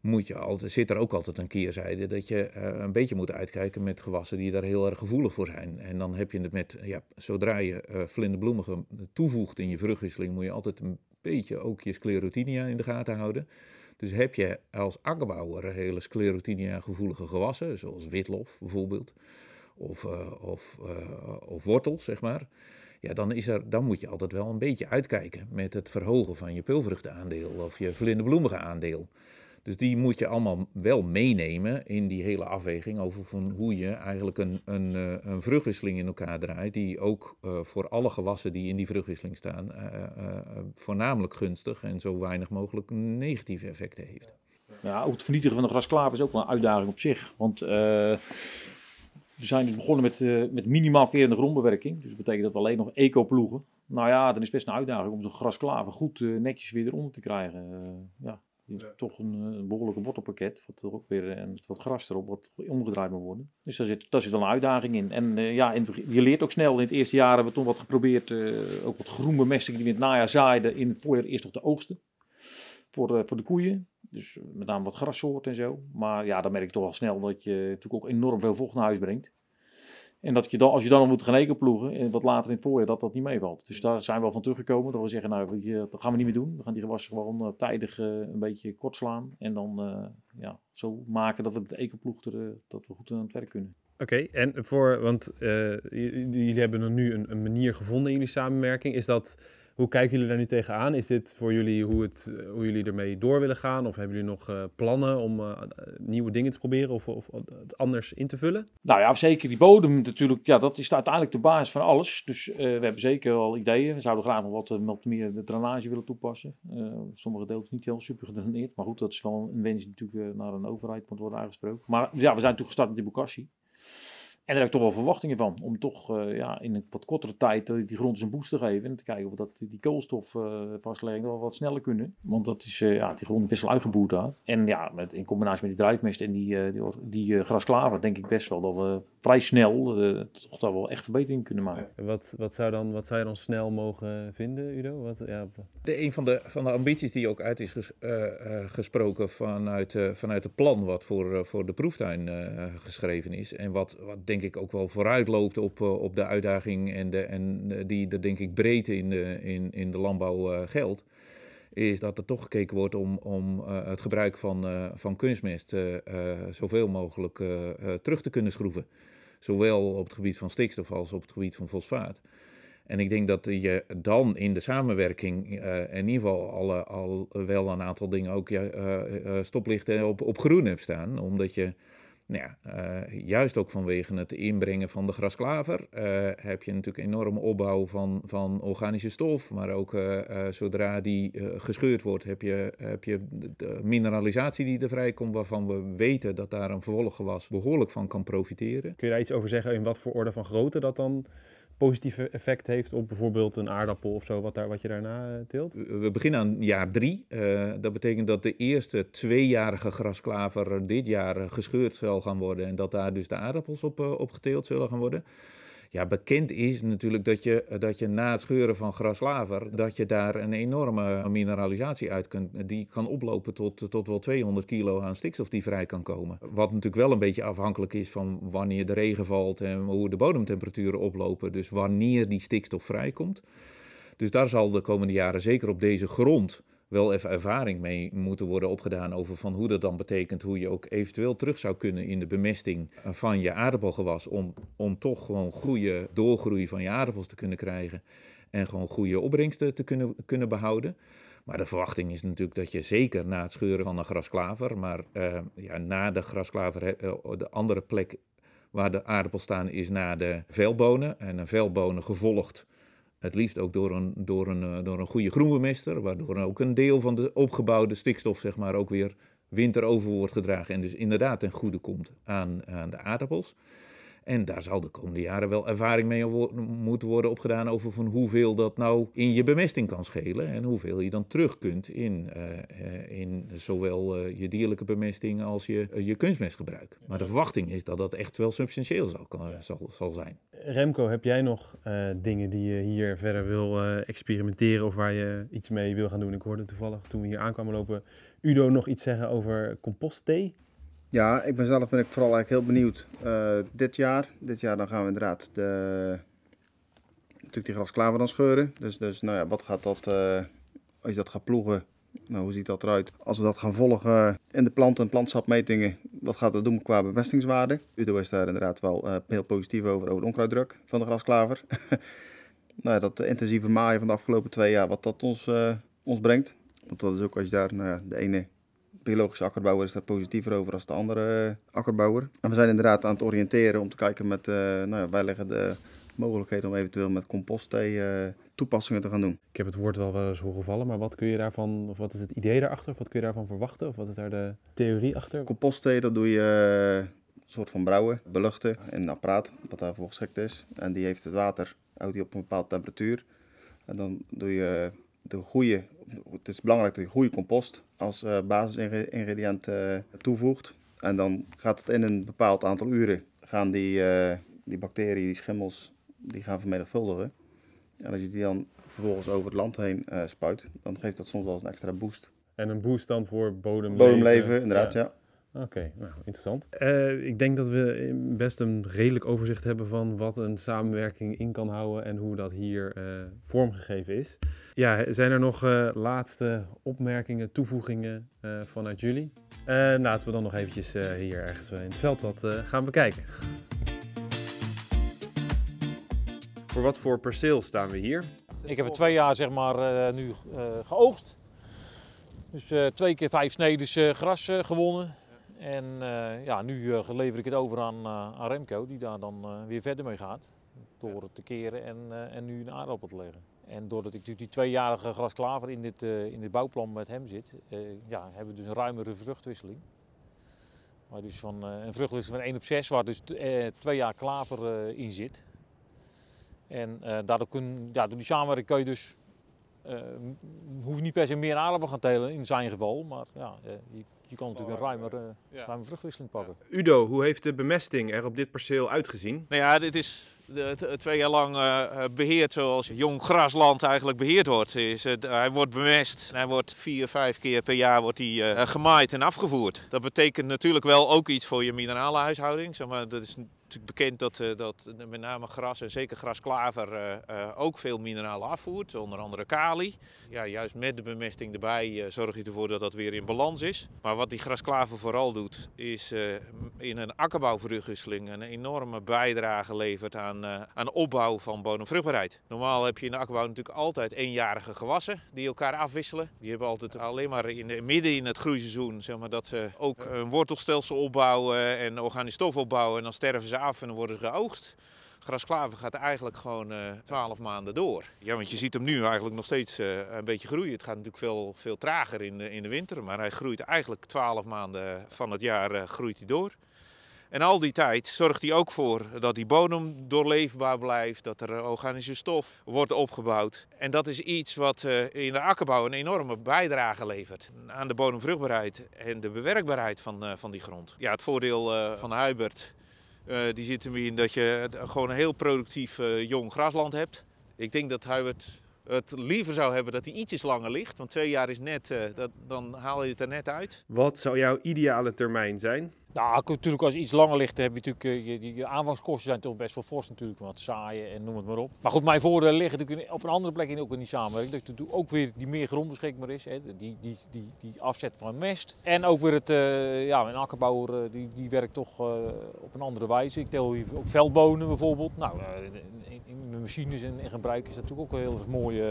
Speaker 1: Moet je altijd, zit er ook altijd een keerzijde dat je eh, een beetje moet uitkijken met gewassen die daar heel erg gevoelig voor zijn. En dan heb je het met, ja, zodra je eh vlinderbloemige toevoegt in je vruchtwisseling, moet je altijd een beetje ook je sclerotinia in de gaten houden. Dus heb je als akkerbouwer hele sclerotinia-gevoelige gewassen, zoals witlof bijvoorbeeld, of, eh, of, eh, of wortels, zeg maar. Ja, dan, is er, dan moet je altijd wel een beetje uitkijken met het verhogen van je peulvruchtenaandeel of je vlinderbloemige aandeel. Dus die moet je allemaal wel meenemen in die hele afweging over van hoe je eigenlijk een, een, eh, een vruchtwisseling in elkaar draait, die ook eh, voor alle gewassen die in die vruchtwisseling staan, eh, voornamelijk gunstig en zo weinig mogelijk negatieve effecten heeft.
Speaker 2: Ja, ook het vernietigen van de grasklaver is ook wel een uitdaging op zich. Want we zijn dus begonnen met, eh, met minimaal kerende grondbewerking. Dus dat betekent dat we alleen nog eco ploegen. Nou ja, dan is best een uitdaging om zo'n grasklaver goed netjes weer eronder te krijgen. Ja, Toch een, eh, een behoorlijke wortelpakket, wat er ook weer en met wat gras erop, wat omgedraaid moet worden. Dus daar zit, daar zit wel een uitdaging in. En eh, ja, in je leert ook snel. In het eerste jaar hebben we toen wat geprobeerd, eh, ook wat groenbemesting die we in het najaar zaaiden, in het voorjaar eerst nog de oogsten. Voor, eh, voor de koeien. Dus eh, met name wat grassoorten en zo. Maar ja, dan merk je toch al snel dat je natuurlijk ook enorm veel vocht naar huis brengt. En dat je dan, als je dan nog moet gaan ekenploegen, en wat later in het voorjaar, dat dat niet meevalt. Dus daar zijn we wel van teruggekomen. Dat we zeggen, nou, dat gaan we niet meer doen. We gaan die gewassen gewoon eh, tijdig eh, een beetje kort slaan. En dan eh, ja, zo maken dat we de ekenploeg er, eh, dat we goed aan het werk kunnen.
Speaker 4: Oké, en voor, want eh, jullie hebben er nu een, een manier gevonden in jullie samenwerking. Is dat, hoe kijken jullie daar nu tegenaan? Is dit voor jullie hoe, het, eh, hoe jullie ermee door willen gaan? Of hebben jullie nog eh, plannen om eh, nieuwe dingen te proberen of, of het anders in te vullen?
Speaker 2: Nou ja, zeker die bodem natuurlijk, ja, dat is uiteindelijk de basis van alles. Dus we hebben zeker al ideeën. We zouden graag nog wat, wat meer de drainage willen toepassen. Sommige deeltjes niet heel super gedraineerd. Maar goed, dat is wel een wens die natuurlijk naar een overheid moet worden aangesproken. Maar ja, we zijn natuurlijk gestart met die Bukassi. En daar heb ik toch wel verwachtingen van. Om toch eh, ja, in een wat kortere tijd eh, die grond eens een boost te geven. En te kijken of dat, die koolstofvastlegging wel wat sneller kunnen. Want dat is, eh, ja, die grond is best wel uitgeboerd daar. En ja, met, in combinatie met die drijfmest en die, eh, die, die eh, grasklaver denk ik best wel dat we vrij snel eh, toch daar wel echt verbetering kunnen maken.
Speaker 4: En Wat, wat, zou dan, wat zou je dan snel mogen vinden, Udo? Wat, ja,
Speaker 1: De, een van de, van de ambities die ook uit is ges- eh, eh, gesproken vanuit, eh, vanuit het plan wat voor, eh, voor de proeftuin eh, geschreven is. En wat, wat denk ik ook wel vooruit loopt op, eh, op de uitdaging en, de, en die er denk ik breed in de, in, in de landbouw eh, geldt. Is dat er toch gekeken wordt om, om eh, het gebruik van, van kunstmest zoveel mogelijk terug te kunnen schroeven. Zowel op het gebied van stikstof als op het gebied van fosfaat. En ik denk dat je dan in de samenwerking in ieder geval alle, al wel een aantal dingen ook ja, stoplichten op, op groen hebt staan. Omdat je, nou ja, eh, juist ook vanwege het inbrengen van de grasklaver, eh, heb je natuurlijk enorme opbouw van, van organische stof. Maar ook eh, zodra die gescheurd wordt, heb je, heb je de mineralisatie die er vrijkomt, waarvan we weten dat daar een vervolggewas behoorlijk van kan profiteren.
Speaker 4: kun je daar iets over zeggen in wat voor orde van grootte dat dan positieve effect heeft op bijvoorbeeld een aardappel of zo, wat, daar, wat je daarna eh, teelt?
Speaker 1: We beginnen aan jaar drie. Eh, dat betekent dat de eerste tweejarige grasklaver dit jaar eh, gescheurd zal gaan worden. En dat daar dus de aardappels op, op geteeld zullen gaan worden. Ja, bekend is natuurlijk dat je, eh, dat je na het scheuren van grasklaver, dat je daar een enorme mineralisatie uit kunt. Die kan oplopen tot, tot wel 200 kilo aan stikstof die vrij kan komen. Wat natuurlijk wel een beetje afhankelijk is van wanneer de regen valt en hoe de bodemtemperaturen oplopen. Dus wanneer die stikstof vrijkomt. Dus daar zal de komende jaren zeker op deze grond wel even ervaring mee moeten worden opgedaan over van hoe dat dan betekent hoe je ook eventueel terug zou kunnen in de bemesting van je aardappelgewas om, om toch gewoon goede doorgroei van je aardappels te kunnen krijgen en gewoon goede opbrengsten te kunnen, kunnen behouden. Maar de verwachting is natuurlijk dat je zeker na het scheuren van een grasklaver, maar eh, ja, na de grasklaver, eh, de andere plek waar de aardappels staan is na de velbonen. En een velbonen gevolgd het liefst ook door een, door een, eh, door een goede groenbemester, waardoor ook een deel van de opgebouwde stikstof zeg maar, ook weer winter over wordt gedragen en dus inderdaad ten goede komt aan, aan de aardappels. En daar zal de komende jaren wel ervaring mee moeten worden opgedaan over van hoeveel dat nou in je bemesting kan schelen en hoeveel je dan terug kunt in, eh, eh, in zowel eh, je dierlijke bemesting als je, eh, je kunstmestgebruik. Maar de verwachting is dat dat echt wel substantieel zal, zal, zal zijn.
Speaker 4: Remco, heb jij nog dingen die je hier verder wil experimenteren of waar je iets mee wil gaan doen? Ik hoorde toevallig toen we hier aankwamen lopen Udo nog iets zeggen over compostthee.
Speaker 5: Ja, ik ben zelf ben ik vooral eigenlijk heel benieuwd. eh, dit jaar, dit jaar dan gaan we inderdaad de, natuurlijk die grasklaver dan scheuren. Dus, dus nou ja, wat gaat dat, eh, als je dat gaat ploegen, nou, hoe ziet dat eruit? Als we dat gaan volgen in de plant- en plantsapmetingen, wat gaat dat doen qua bemestingswaarde? Udo is daar inderdaad wel eh, heel positief over, over de onkruiddruk van de grasklaver. nou ja, dat intensieve maaien van de afgelopen twee jaar, wat dat ons, ons brengt. Want dat is ook als je daar, nou ja, de ene biologische akkerbouwer is daar positiever over als de andere eh, akkerbouwer. En we zijn inderdaad aan het oriënteren om te kijken met, eh, nou ja, wij leggen de mogelijkheden om eventueel met compostthee eh, toepassingen te gaan doen.
Speaker 4: Ik heb het woord wel wel eens horen vallen, maar wat kun je daarvan, of wat is het idee daarachter? Of wat kun je daarvan verwachten? Of wat is daar de theorie achter?
Speaker 5: Compostthee, dat doe je een soort van brouwen, beluchten in een apparaat wat daarvoor geschikt is. En die heeft het water, houdt die op een bepaalde temperatuur. En dan doe je de goede, het is belangrijk dat je goede compost als uh, basisingrediënt uh, toevoegt. En dan gaat het in een bepaald aantal uren gaan die, uh, die bacteriën, die schimmels, die gaan vermenigvuldigen. En als je die dan vervolgens over het land heen spuit, dan geeft dat soms wel eens een extra boost.
Speaker 4: En een boost dan voor bodemleven?
Speaker 5: Bodemleven, inderdaad, ja.
Speaker 4: Oké, nou, interessant. Uh, ik denk dat we best een redelijk overzicht hebben van wat een samenwerking in kan houden en hoe dat hier uh, vormgegeven is. Ja, zijn er nog uh, laatste opmerkingen, toevoegingen vanuit jullie? laten we dan nog eventjes hier ergens in het veld wat gaan bekijken. Voor wat voor perceel staan we hier?
Speaker 2: Ik heb er twee jaar zeg maar nu geoogst. Dus twee keer vijf snedes gras gewonnen. En uh, ja, nu uh, lever ik het over aan, uh, aan Remco, die daar dan weer verder mee gaat. Door het te keren en, en nu een aardappel te leggen. En doordat ik natuurlijk die tweejarige grasklaver in dit, in dit bouwplan met hem zit, ja, hebben we dus een ruimere vruchtwisseling. Waar dus van, een vruchtwisseling van 1 op 6, waar dus twee jaar klaver in zit. En daardoor kun, ja, door die samenwerking kun je dus hoef je niet per se meer aardappel gaan telen in zijn geval, maar ja, je, je kan natuurlijk een ruimer, uh, ja. ruime vruchtwisseling pakken.
Speaker 4: Udo, hoe heeft de bemesting er op dit perceel uitgezien?
Speaker 1: Nou ja, dit is twee jaar lang uh, beheerd zoals jong grasland eigenlijk beheerd wordt. Is, uh, hij wordt bemest en hij wordt vier, vijf keer per jaar wordt hij, gemaaid en afgevoerd. Dat betekent natuurlijk wel ook iets voor je mineralenhuishouding. Zeg maar, dat is natuurlijk bekend dat, uh, dat met name gras en zeker grasklaver uh, uh, ook veel mineralen afvoert, onder andere kali. Ja, juist met de bemesting erbij zorg je ervoor dat dat weer in balans is. Maar wat die grasklaver vooral doet, is in een akkerbouwverrugwisseling een enorme bijdrage levert aan, aan opbouw van bodemvruchtbaarheid. Normaal heb je in de akkerbouw natuurlijk altijd eenjarige gewassen die elkaar afwisselen. Die hebben altijd alleen maar in de, midden in het groeiseizoen zeg maar, dat ze ook een wortelstelsel opbouwen en organisch stof opbouwen en dan sterven ze af en dan worden ze geoogst. Grasklaver gaat eigenlijk gewoon twaalf uh, maanden door. Ja, want je ziet hem nu eigenlijk nog steeds uh, een beetje groeien. Het gaat natuurlijk veel, veel trager in de, in de winter, maar hij groeit eigenlijk twaalf maanden van het jaar uh, groeit hij door. En al die tijd zorgt hij ook voor dat die bodem doorleefbaar blijft, dat er organische stof wordt opgebouwd. En dat is iets wat in de akkerbouw een enorme bijdrage levert aan de bodemvruchtbaarheid en de bewerkbaarheid van, van die grond. Ja, het voordeel van Hubert uh, die zit hem in dat je gewoon een heel productief uh, jong grasland hebt. Ik denk dat Hubert het liever zou hebben dat hij ietsjes langer ligt. Want twee jaar is net, dat, dan haal je het er net uit.
Speaker 4: Wat zou jouw ideale termijn zijn?
Speaker 2: Nou, natuurlijk als je iets langer ligt, heb je natuurlijk, je, je, aanvangskosten zijn toch best wel fors natuurlijk, wat zaaien en noem het maar op. Maar goed, mijn voordelen liggen natuurlijk op een andere plek in ook in die samenwerking. Dat er ook weer die meer grond beschikbaar is, hè, die, die, die, die afzet van mest. En ook weer het, uh, ja, een akkerbouwer uh, die, die werkt toch op een andere wijze. Ik tel hier ook veldbonen bijvoorbeeld. Nou, in, in machines en, en gebruik is dat natuurlijk ook heel erg mooi,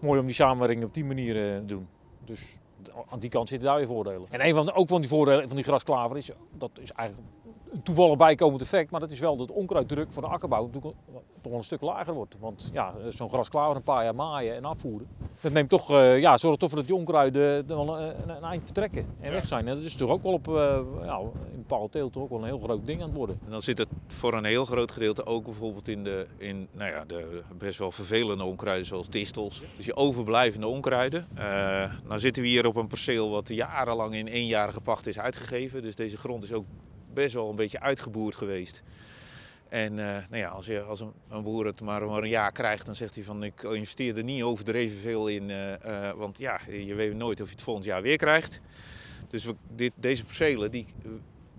Speaker 2: mooi om die samenwerking op die manier te doen. Dus aan die kant zitten daar weer voordelen. En een van de, ook van die voordelen van die grasklaver is, dat is eigenlijk een toevallig bijkomend effect, maar dat is wel dat de onkruiddruk van de akkerbouw natuurlijk toch wel een stuk lager wordt. Want ja, zo'n grasklaver een paar jaar maaien en afvoeren, dat neemt toch, uh, ja, zorgt toch voor dat die onkruiden wel een, een, een, eind vertrekken en weg zijn. En dat is toch ook wel op, uh, ja, in bepaalde teelt toch ook wel een heel groot ding aan het worden.
Speaker 1: En dan zit het voor een heel groot gedeelte ook bijvoorbeeld in de, in, nou ja, de best wel vervelende onkruiden zoals distels. Dus je overblijvende onkruiden. Uh, nou zitten we hier op een perceel wat jarenlang in eenjarige pacht is uitgegeven. Dus deze grond is ook best wel een beetje uitgeboerd geweest. En uh, nou ja, als, je, als een, boer het maar, een jaar krijgt, dan zegt hij van ik investeer er niet overdreven veel in. Uh, uh, want ja, je weet nooit of je het volgend jaar weer krijgt. Dus dit, deze percelen die,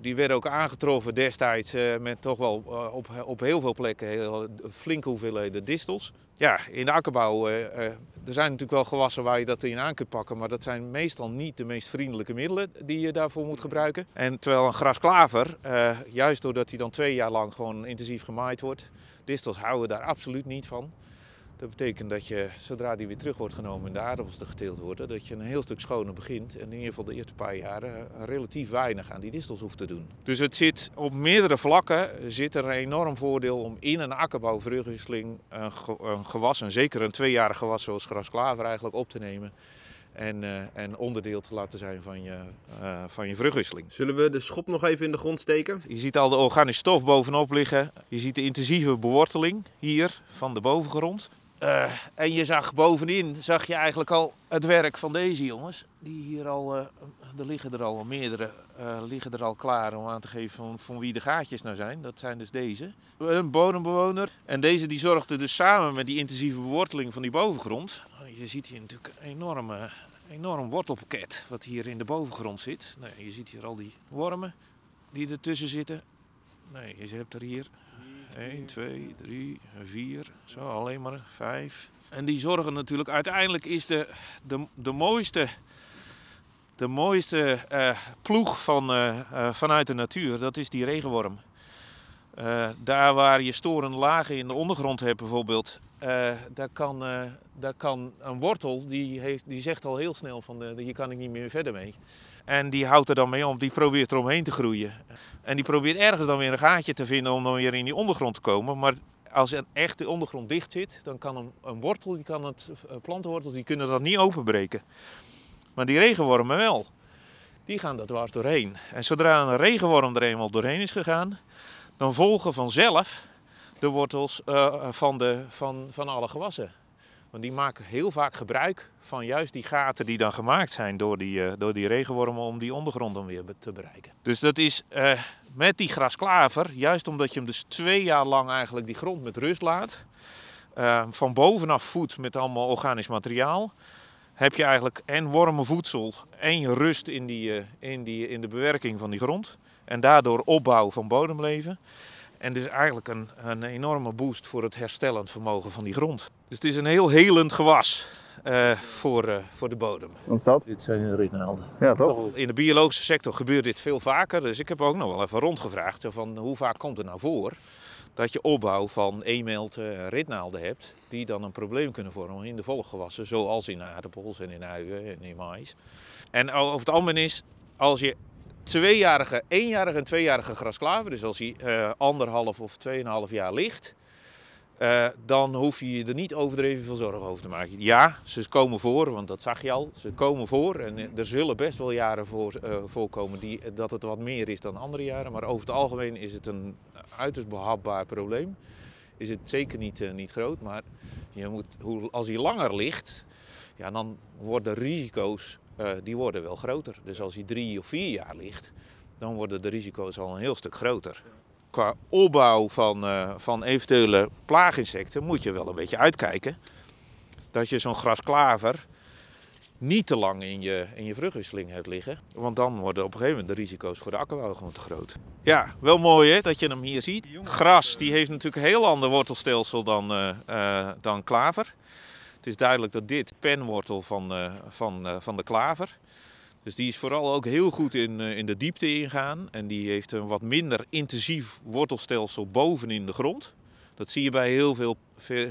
Speaker 1: die werden ook aangetroffen destijds met toch wel op, op heel veel plekken heel, flinke hoeveelheden distels. Ja, in de akkerbouw er zijn natuurlijk wel gewassen waar je dat in aan kunt pakken, maar dat zijn meestal niet de meest vriendelijke middelen die je daarvoor moet gebruiken. En terwijl een grasklaver, juist doordat hij dan twee jaar lang gewoon intensief gemaaid wordt, distels houden daar absoluut niet van. Dat betekent dat je, zodra die weer terug wordt genomen en de aardappels er geteeld worden, dat je een heel stuk schoner begint. En in ieder geval de eerste paar jaren relatief weinig aan die distels hoeft te doen. Dus het zit op meerdere vlakken zit er een enorm voordeel om in een akkerbouwvruchtwisseling een, een gewas, en zeker een tweejarig gewas zoals grasklaver eigenlijk, op te nemen. En, uh, en, onderdeel te laten zijn van je, uh, van je vruchtwisseling.
Speaker 4: Zullen we de schop nog even in de grond steken?
Speaker 1: Je ziet al de organische stof bovenop liggen. Je ziet de intensieve beworteling hier van de bovengrond. Eh, en je zag bovenin, zag je eigenlijk al het werk van deze jongens. Die hier al, eh, er liggen er al meerdere, eh, liggen er al klaar om aan te geven van, van wie de gaatjes nou zijn. Dat zijn dus deze. Een bodembewoner. En deze die zorgde dus samen met die intensieve beworteling van die bovengrond. Je ziet hier natuurlijk een enorme, enorm wortelpakket wat hier in de bovengrond zit. Nou, je ziet hier al die wormen die ertussen zitten. Nee, je hebt er hier 1, 2, 3, 4, zo alleen maar 5. En die zorgen natuurlijk, uiteindelijk is de, de, de mooiste, de mooiste uh, ploeg van, uh, uh, vanuit de natuur, dat is die regenworm. daar waar je storende lagen in de ondergrond hebt bijvoorbeeld, daar, kan, daar kan een wortel, die, heeft, die zegt al heel snel van hier kan ik niet meer verder mee. En die houdt er dan mee om, die probeert eromheen te groeien. En die probeert ergens dan weer een gaatje te vinden om dan weer in die ondergrond te komen. Maar als een echt de ondergrond dicht zit, dan kan een, een wortel, die kan het, eh, plantenwortels, die kunnen dat niet openbreken. Maar die regenwormen wel. Die gaan er dwars doorheen. En zodra een regenworm er eenmaal doorheen is gegaan, dan volgen vanzelf de wortels uh, van, de, van, van alle gewassen. Want die maken heel vaak gebruik van juist die gaten die dan gemaakt zijn door die, uh, door die regenwormen om die ondergrond dan weer te bereiken. Dus dat is uh, met die grasklaver, juist omdat je hem dus twee jaar lang eigenlijk die grond met rust laat, uh, van bovenaf voedt met allemaal organisch materiaal, heb je eigenlijk en wormenvoedsel en rust in, die, in, die, in de bewerking van die grond. En daardoor opbouw van bodemleven. En dus eigenlijk een, een enorme boost voor het herstellend vermogen van die grond. Dus het is een heel helend gewas uh, voor, uh, voor de bodem.
Speaker 5: Wat is dat?
Speaker 1: Dit zijn ritnaalden.
Speaker 5: Ja, toch?
Speaker 1: In de biologische sector gebeurt dit veel vaker. Dus ik heb ook nog wel even rondgevraagd van hoe vaak komt het nou voor dat je opbouw van eemelt en ritnaalden hebt die dan een probleem kunnen vormen in de volggewassen, zoals in aardappels en in uien en in mais. En over het algemeen is, als je tweejarige, eenjarige en tweejarige grasklaver, dus als hij uh, anderhalf of tweeënhalf jaar ligt, uh, dan hoef je je er niet overdreven veel zorgen over te maken. Ja, ze komen voor, want dat zag je al. Ze komen voor en er zullen best wel jaren voor, uh, voorkomen die, dat het wat meer is dan andere jaren. Maar over het algemeen is het een uiterst behapbaar probleem. Is het zeker niet, niet groot, maar je moet, hoe, als hij langer ligt, ja, dan worden risico's die worden wel groter. Dus als hij drie of vier jaar ligt, dan worden de risico's al een heel stuk groter qua opbouw van, uh, van eventuele plaaginsecten moet je wel een beetje uitkijken. Dat je zo'n grasklaver niet te lang in je, in je vruchtwisseling hebt liggen. Want dan worden op een gegeven moment de risico's voor de akkerbouw gewoon te groot. Ja, wel mooi hè, dat je hem hier ziet. Gras die heeft natuurlijk een heel ander wortelstelsel dan, uh, uh, dan klaver. Het is duidelijk dat dit penwortel van, van, van de klaver dus die is vooral ook heel goed in, uh, in de diepte ingaan. En die heeft een wat minder intensief wortelstelsel boven in de grond. Dat zie je bij heel veel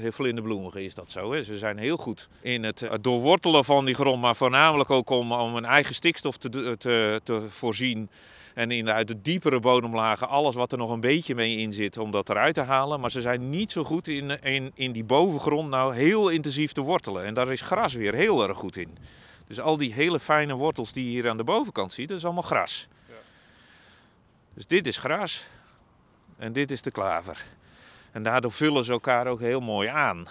Speaker 1: vlinderbloemigen is dat zo. Hè. Ze zijn heel goed in het, het doorwortelen van die grond, maar voornamelijk ook om, om een eigen stikstof te, te, te voorzien. En in uit de diepere bodemlagen alles wat er nog een beetje mee in zit om dat eruit te halen. Maar ze zijn niet zo goed in, in, in die bovengrond nou heel intensief te wortelen. En daar is gras weer heel erg goed in. Dus al die hele fijne wortels die je hier aan de bovenkant ziet, dat is allemaal gras. Ja. Dus dit is gras en dit is de klaver. En daardoor vullen ze elkaar ook heel mooi aan.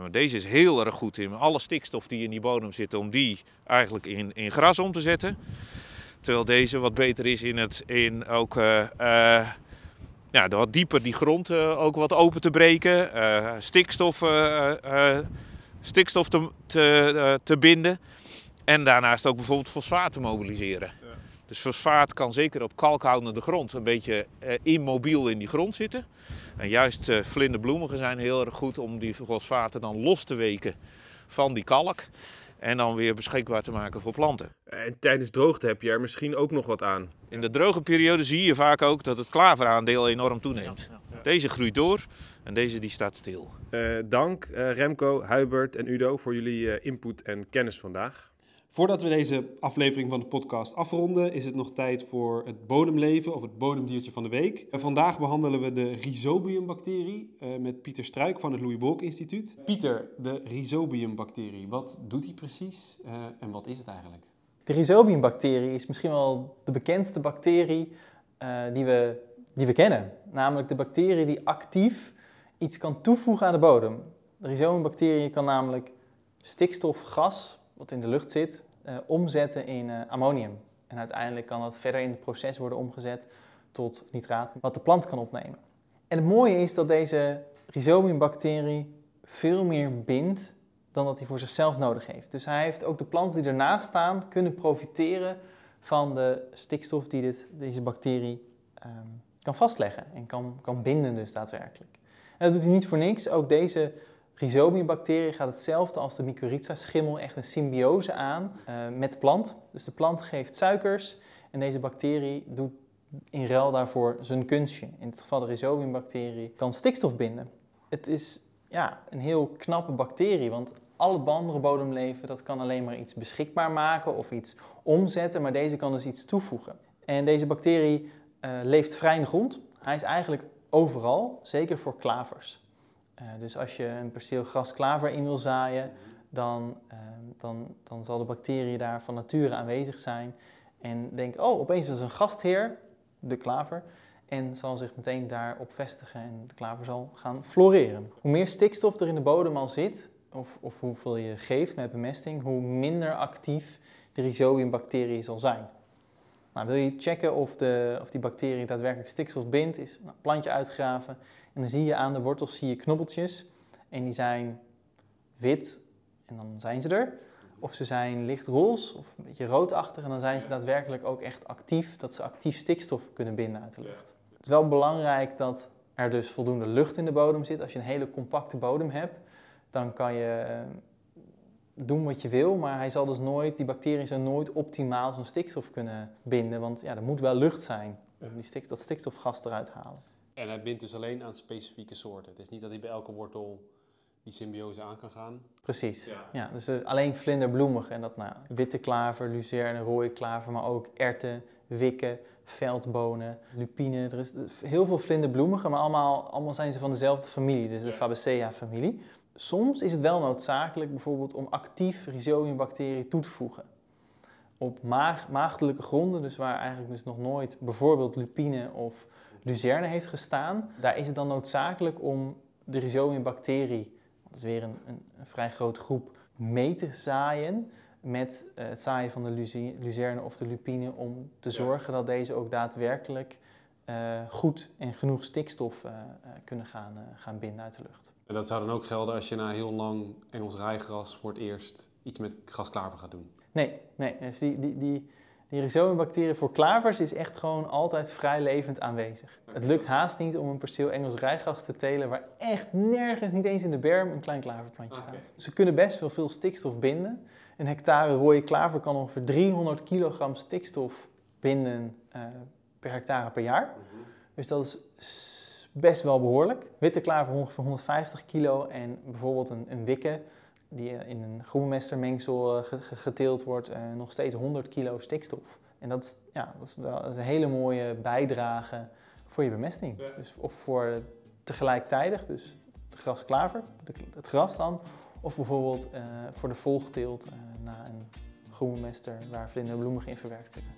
Speaker 1: Maar deze is heel erg goed in alle stikstof die in die bodem zit, om die eigenlijk in, in gras om te zetten. Terwijl deze wat beter is in het in ook uh, uh, ja, wat dieper die grond uh, ook wat open te breken. stikstof, stikstof te, te, te binden. En daarnaast ook bijvoorbeeld fosfaat te mobiliseren. Ja. Dus fosfaat kan zeker op kalkhoudende grond een beetje uh, immobiel in die grond zitten. En juist uh, vlinderbloemigen zijn heel erg goed om die fosfaten dan los te weken van die kalk. En dan weer beschikbaar te maken voor planten.
Speaker 6: En tijdens droogte heb je er misschien ook nog wat aan.
Speaker 1: In de droge periode zie je vaak ook dat het klaveraandeel enorm toeneemt. Ja, ja, ja. Deze groeit door en deze die staat stil.
Speaker 6: Uh, dank Remco, Hubert en Udo voor jullie input en kennis vandaag.
Speaker 4: Voordat we deze aflevering van de podcast afronden, is het nog tijd voor het bodemleven of het bodemdiertje van de week. Vandaag behandelen we de Rhizobiumbacterie uh, met Pieter Struik van het Louis Bolk Instituut. Pieter, de Rhizobiumbacterie, wat doet die precies uh, en wat is het eigenlijk?
Speaker 7: De Rhizobiumbacterie is misschien wel de bekendste bacterie die, we, die we kennen. Namelijk de bacterie die actief iets kan toevoegen aan de bodem. De rhizomibacterie kan namelijk stikstofgas, wat in de lucht zit, uh, omzetten in uh, ammonium. En uiteindelijk kan dat verder in het proces worden omgezet tot nitraat, wat de plant kan opnemen. En het mooie is dat deze rhizomiumbacterie veel meer bindt dan dat hij voor zichzelf nodig heeft. Dus hij heeft ook de planten die ernaast staan kunnen profiteren van de stikstof die dit, deze bacterie um, kan vastleggen en kan, kan binden dus daadwerkelijk. En dat doet hij niet voor niks. Ook deze rhizomiumbacterie gaat hetzelfde als de mycorrhiza-schimmel echt een symbiose aan uh, met de plant. Dus de plant geeft suikers en deze bacterie doet in ruil daarvoor zijn kunstje. In het geval de rhizomiumbacterie kan stikstof binden. Het is ja, een heel knappe bacterie, want al het andere bodemleven dat kan alleen maar iets beschikbaar maken of iets omzetten, maar deze kan dus iets toevoegen. En deze bacterie uh, leeft vrij in de grond. Hij is eigenlijk overal, zeker voor klavers. Uh, dus als je een perceel gras-klaver in wil zaaien, dan, uh, dan, dan zal de bacterie daar van nature aanwezig zijn. En denk, oh, opeens is een gastheer, de klaver, en zal zich meteen daarop vestigen en de klaver zal gaan floreren. Hoe meer stikstof er in de bodem al zit, of, of hoeveel je geeft met bemesting, hoe minder actief de rhizobiumbacterie zal zijn. Nou, wil je checken of, de, of die bacterie daadwerkelijk stikstof bindt, is een plantje uitgraven en dan zie je aan de wortels zie je knobbeltjes en die zijn wit en dan zijn ze er. Of ze zijn licht roze of een beetje roodachtig en dan zijn ze daadwerkelijk ook echt actief, dat ze actief stikstof kunnen binden uit de lucht. Het is wel belangrijk dat er dus voldoende lucht in de bodem zit. Als je een hele compacte bodem hebt, dan kan je eh, doen wat je wil, maar hij zal dus nooit, die bacteriën zal nooit optimaal zijn stikstof kunnen binden, want ja, er moet wel lucht zijn om die stik, dat stikstofgas eruit te halen.
Speaker 3: En hij bindt dus alleen aan specifieke soorten. Het is niet dat hij bij elke wortel die symbiose aan kan gaan.
Speaker 7: Precies. Ja, ja dus uh, alleen vlinderbloemig en dat nou, witte klaver, lucerne, rode klaver, maar ook erten, wikken, veldbonen, lupine. Er is heel veel vlinderbloemige, maar allemaal, allemaal zijn ze van dezelfde familie, dus de Fabaceae-familie soms is het wel noodzakelijk bijvoorbeeld om actief rhizomiumbacteriën toe te voegen. Op maag, maagdelijke gronden, dus waar eigenlijk dus nog nooit bijvoorbeeld lupine of luzerne heeft gestaan, daar is het dan noodzakelijk om de rhizomiumbacterie, dat is weer een, een, een, vrij grote groep, mee te zaaien met uh, het zaaien van de luzerne of de lupine om te zorgen dat deze ook daadwerkelijk uh, goed en genoeg stikstof uh, kunnen gaan, gaan binden uit de lucht.
Speaker 3: En dat zou dan ook gelden als je na heel lang Engels rijgras voor het eerst iets met grasklaver gaat doen?
Speaker 7: Nee, nee. Dus die, die, die, die rhizomibacterie voor klavers is echt gewoon altijd vrij levend aanwezig. Het lukt haast niet om een perceel Engels rijgras te telen waar echt nergens, niet eens in de berm, een klein klaverplantje staat. Ze kunnen best wel veel stikstof binden. Een hectare rode klaver kan ongeveer 300 kilogram stikstof binden uh, per hectare per jaar. Mhm. Dus dat is best wel behoorlijk. Witte klaver ongeveer 150 kilo en bijvoorbeeld een, een wikke die in een groenmestermengsel eh, geteeld wordt, uh, nog steeds 100 kilo stikstof. En dat is, ja, dat is, wel, dat is een hele mooie bijdrage voor je bemesting. Dus of voor tegelijkertijd, dus de grasklaver, het gras dan, of bijvoorbeeld uh, voor de volgteelt na een groenmester waar vlinderbloemen in verwerkt zitten.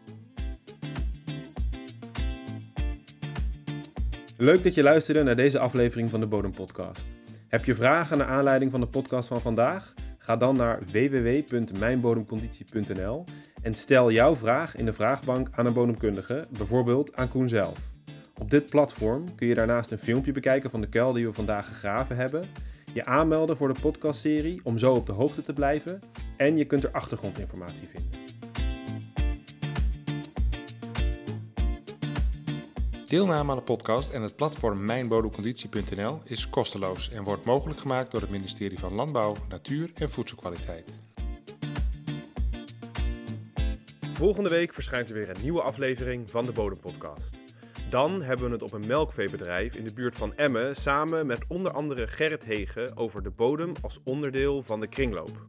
Speaker 4: Leuk dat je luisterde naar deze aflevering van de Bodem Podcast. Heb je vragen naar aanleiding van de podcast van vandaag? Ga dan naar www.mijnbodemconditie.nl en stel jouw vraag in de vraagbank aan een bodemkundige, bijvoorbeeld aan Koen zelf. Op dit platform kun je daarnaast een filmpje bekijken van de kuil die we vandaag gegraven hebben, je aanmelden voor de podcastserie om zo op de hoogte te blijven en je kunt er achtergrondinformatie vinden.
Speaker 8: Deelname aan de podcast en het platform mijnbodemconditie.nl is kosteloos en wordt mogelijk gemaakt door het ministerie van Landbouw, Natuur en Voedselkwaliteit.
Speaker 4: Volgende week verschijnt er weer een nieuwe aflevering van de Bodempodcast. Dan hebben we het op een melkveebedrijf in de buurt van Emmen samen met onder andere Gerrit Hegen over de bodem als onderdeel van de kringloop.